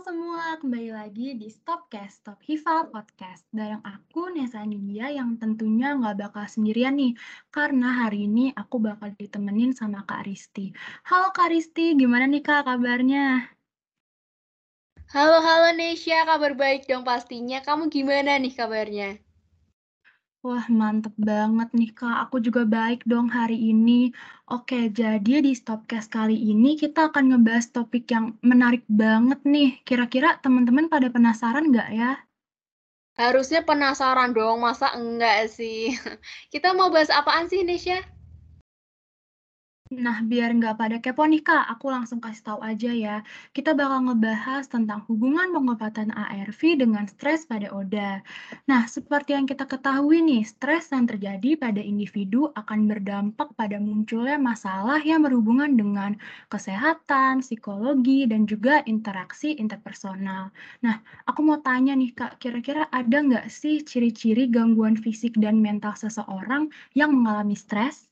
semua, kembali lagi di Stopcast, Stop Hiva Podcast. Bareng aku, Nesa Nindya, yang tentunya nggak bakal sendirian nih, karena hari ini aku bakal ditemenin sama Kak Risti. Halo Kak Risti, gimana nih Kak kabarnya? Halo, halo Nesya, kabar baik dong pastinya. Kamu gimana nih kabarnya? Wah, mantep banget nih Kak. Aku juga baik dong hari ini. Oke, jadi di Stopcast kali ini kita akan ngebahas topik yang menarik banget nih. Kira-kira teman-teman pada penasaran nggak ya? Harusnya penasaran dong, masa enggak sih? Kita mau bahas apaan sih, Nesya? Nah, biar nggak pada kepo nih Kak, aku langsung kasih tahu aja ya. Kita bakal ngebahas tentang hubungan pengobatan ARV dengan stres pada ODA. Nah, seperti yang kita ketahui nih, stres yang terjadi pada individu akan berdampak pada munculnya masalah yang berhubungan dengan kesehatan, psikologi, dan juga interaksi interpersonal. Nah, aku mau tanya nih Kak, kira-kira ada nggak sih ciri-ciri gangguan fisik dan mental seseorang yang mengalami stres?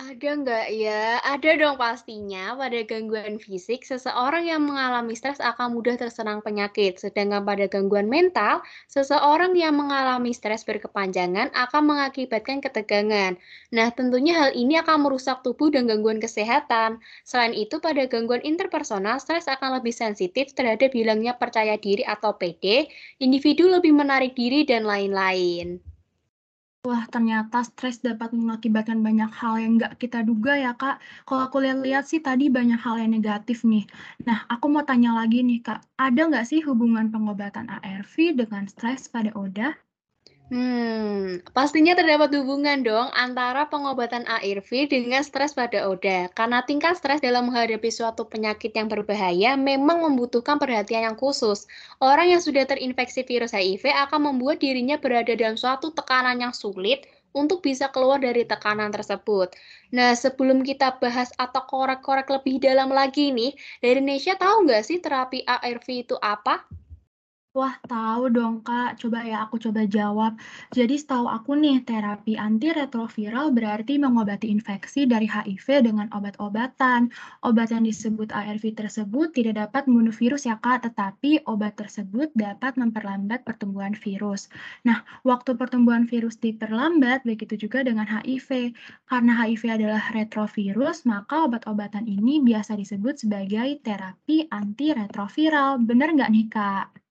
Ada nggak ya? Ada dong pastinya. Pada gangguan fisik, seseorang yang mengalami stres akan mudah terserang penyakit. Sedangkan pada gangguan mental, seseorang yang mengalami stres berkepanjangan akan mengakibatkan ketegangan. Nah, tentunya hal ini akan merusak tubuh dan gangguan kesehatan. Selain itu, pada gangguan interpersonal, stres akan lebih sensitif terhadap hilangnya percaya diri atau PD, individu lebih menarik diri, dan lain-lain. Wah, ternyata stres dapat mengakibatkan banyak hal yang nggak kita duga ya, Kak. Kalau aku lihat-lihat sih tadi banyak hal yang negatif nih. Nah, aku mau tanya lagi nih, Kak. Ada nggak sih hubungan pengobatan ARV dengan stres pada ODA? Hmm, pastinya terdapat hubungan dong antara pengobatan ARV dengan stres pada ODA. Karena tingkat stres dalam menghadapi suatu penyakit yang berbahaya memang membutuhkan perhatian yang khusus. Orang yang sudah terinfeksi virus HIV akan membuat dirinya berada dalam suatu tekanan yang sulit untuk bisa keluar dari tekanan tersebut. Nah, sebelum kita bahas atau korek-korek lebih dalam lagi nih, dari Indonesia tahu nggak sih terapi ARV itu apa? Wah, tahu dong, Kak. Coba ya aku coba jawab. Jadi setahu aku nih, terapi antiretroviral berarti mengobati infeksi dari HIV dengan obat-obatan. Obat yang disebut ARV tersebut tidak dapat membunuh virus ya, Kak, tetapi obat tersebut dapat memperlambat pertumbuhan virus. Nah, waktu pertumbuhan virus diperlambat, begitu juga dengan HIV. Karena HIV adalah retrovirus, maka obat-obatan ini biasa disebut sebagai terapi antiretroviral. Benar nggak nih, Kak?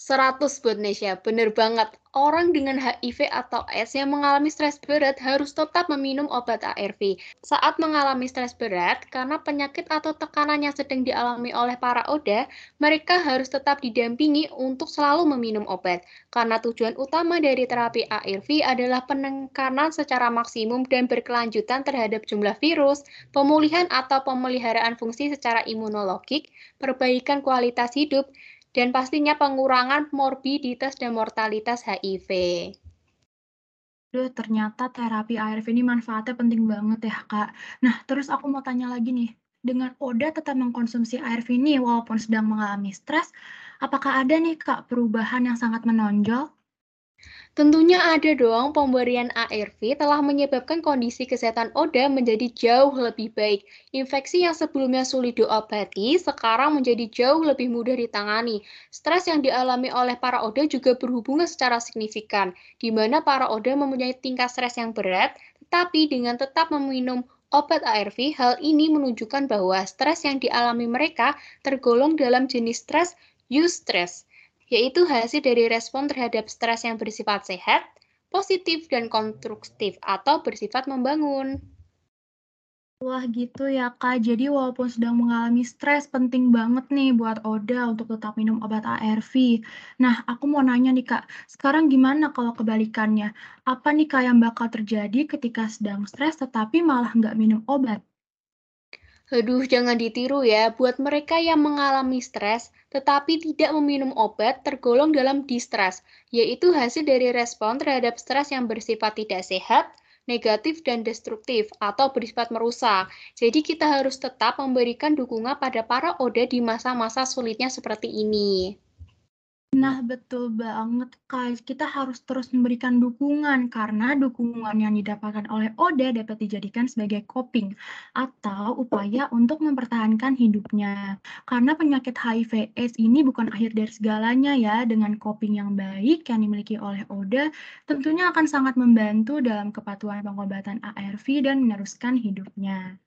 100 buat Nesya, bener banget. Orang dengan HIV atau AIDS yang mengalami stres berat harus tetap meminum obat ARV. Saat mengalami stres berat, karena penyakit atau tekanan yang sedang dialami oleh para ODA, mereka harus tetap didampingi untuk selalu meminum obat. Karena tujuan utama dari terapi ARV adalah penekanan secara maksimum dan berkelanjutan terhadap jumlah virus, pemulihan atau pemeliharaan fungsi secara imunologik, perbaikan kualitas hidup, dan pastinya pengurangan morbiditas dan mortalitas HIV. Duh, ternyata terapi ARV ini manfaatnya penting banget ya, Kak. Nah, terus aku mau tanya lagi nih, dengan Oda tetap mengkonsumsi ARV ini walaupun sedang mengalami stres, apakah ada nih, Kak, perubahan yang sangat menonjol? Tentunya ada dong, pemberian ARV telah menyebabkan kondisi kesehatan Oda menjadi jauh lebih baik. Infeksi yang sebelumnya sulit diobati, sekarang menjadi jauh lebih mudah ditangani. Stres yang dialami oleh para Oda juga berhubungan secara signifikan, di mana para Oda mempunyai tingkat stres yang berat, tetapi dengan tetap meminum obat ARV, hal ini menunjukkan bahwa stres yang dialami mereka tergolong dalam jenis stres eustress yaitu hasil dari respon terhadap stres yang bersifat sehat, positif, dan konstruktif atau bersifat membangun. Wah gitu ya Kak, jadi walaupun sedang mengalami stres, penting banget nih buat Oda untuk tetap minum obat ARV. Nah, aku mau nanya nih Kak, sekarang gimana kalau kebalikannya? Apa nih Kak yang bakal terjadi ketika sedang stres tetapi malah nggak minum obat? Aduh, jangan ditiru ya. Buat mereka yang mengalami stres tetapi tidak meminum obat tergolong dalam distres, yaitu hasil dari respon terhadap stres yang bersifat tidak sehat, negatif, dan destruktif atau bersifat merusak. Jadi kita harus tetap memberikan dukungan pada para ODA di masa-masa sulitnya seperti ini. Nah, betul banget, Kak. Kita harus terus memberikan dukungan karena dukungan yang didapatkan oleh Oda dapat dijadikan sebagai coping atau upaya untuk mempertahankan hidupnya. Karena penyakit HIV/AIDS ini bukan akhir dari segalanya ya. Dengan coping yang baik yang dimiliki oleh Oda, tentunya akan sangat membantu dalam kepatuhan pengobatan ARV dan meneruskan hidupnya.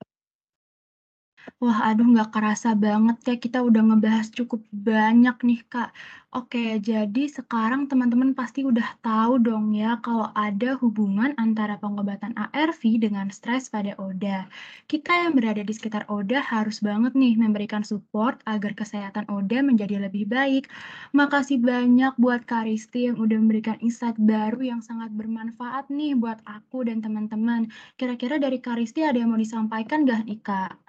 Wah, aduh nggak kerasa banget ya kita udah ngebahas cukup banyak nih, Kak. Oke, jadi sekarang teman-teman pasti udah tahu dong ya kalau ada hubungan antara pengobatan ARV dengan stres pada Oda. Kita yang berada di sekitar Oda harus banget nih memberikan support agar kesehatan Oda menjadi lebih baik. Makasih banyak buat Kak Risti yang udah memberikan insight baru yang sangat bermanfaat nih buat aku dan teman-teman. Kira-kira dari Kak Risti ada yang mau disampaikan nggak nih, Kak?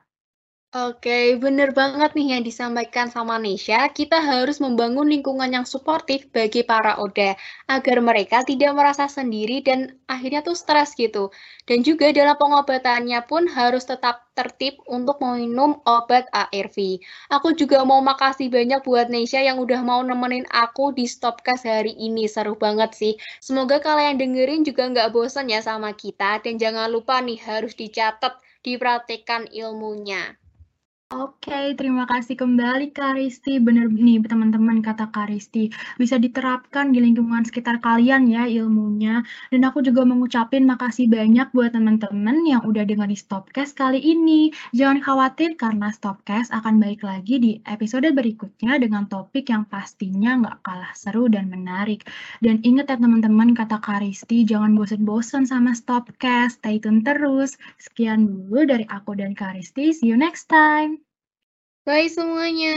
Oke, bener banget nih yang disampaikan sama Nesya. Kita harus membangun lingkungan yang suportif bagi para ODA, agar mereka tidak merasa sendiri dan akhirnya tuh stres gitu. Dan juga dalam pengobatannya pun harus tetap tertib untuk meminum obat ARV. Aku juga mau makasih banyak buat Nesya yang udah mau nemenin aku di Stopcast hari ini. Seru banget sih. Semoga kalian dengerin juga nggak bosan ya sama kita. Dan jangan lupa nih harus dicatat, dipraktekkan ilmunya. Oke, terima kasih kembali Kak Risti. Bener nih teman-teman kata Kak Risti. Bisa diterapkan di lingkungan sekitar kalian ya ilmunya. Dan aku juga mengucapin makasih banyak buat teman-teman yang udah dengar di Stopcast kali ini. Jangan khawatir karena Stopcast akan balik lagi di episode berikutnya dengan topik yang pastinya nggak kalah seru dan menarik. Dan ingat ya teman-teman kata Kak Risti, jangan bosan-bosan sama Stopcast. Stay tune terus. Sekian dulu dari aku dan Kak Risti. See you next time. Bye semuanya.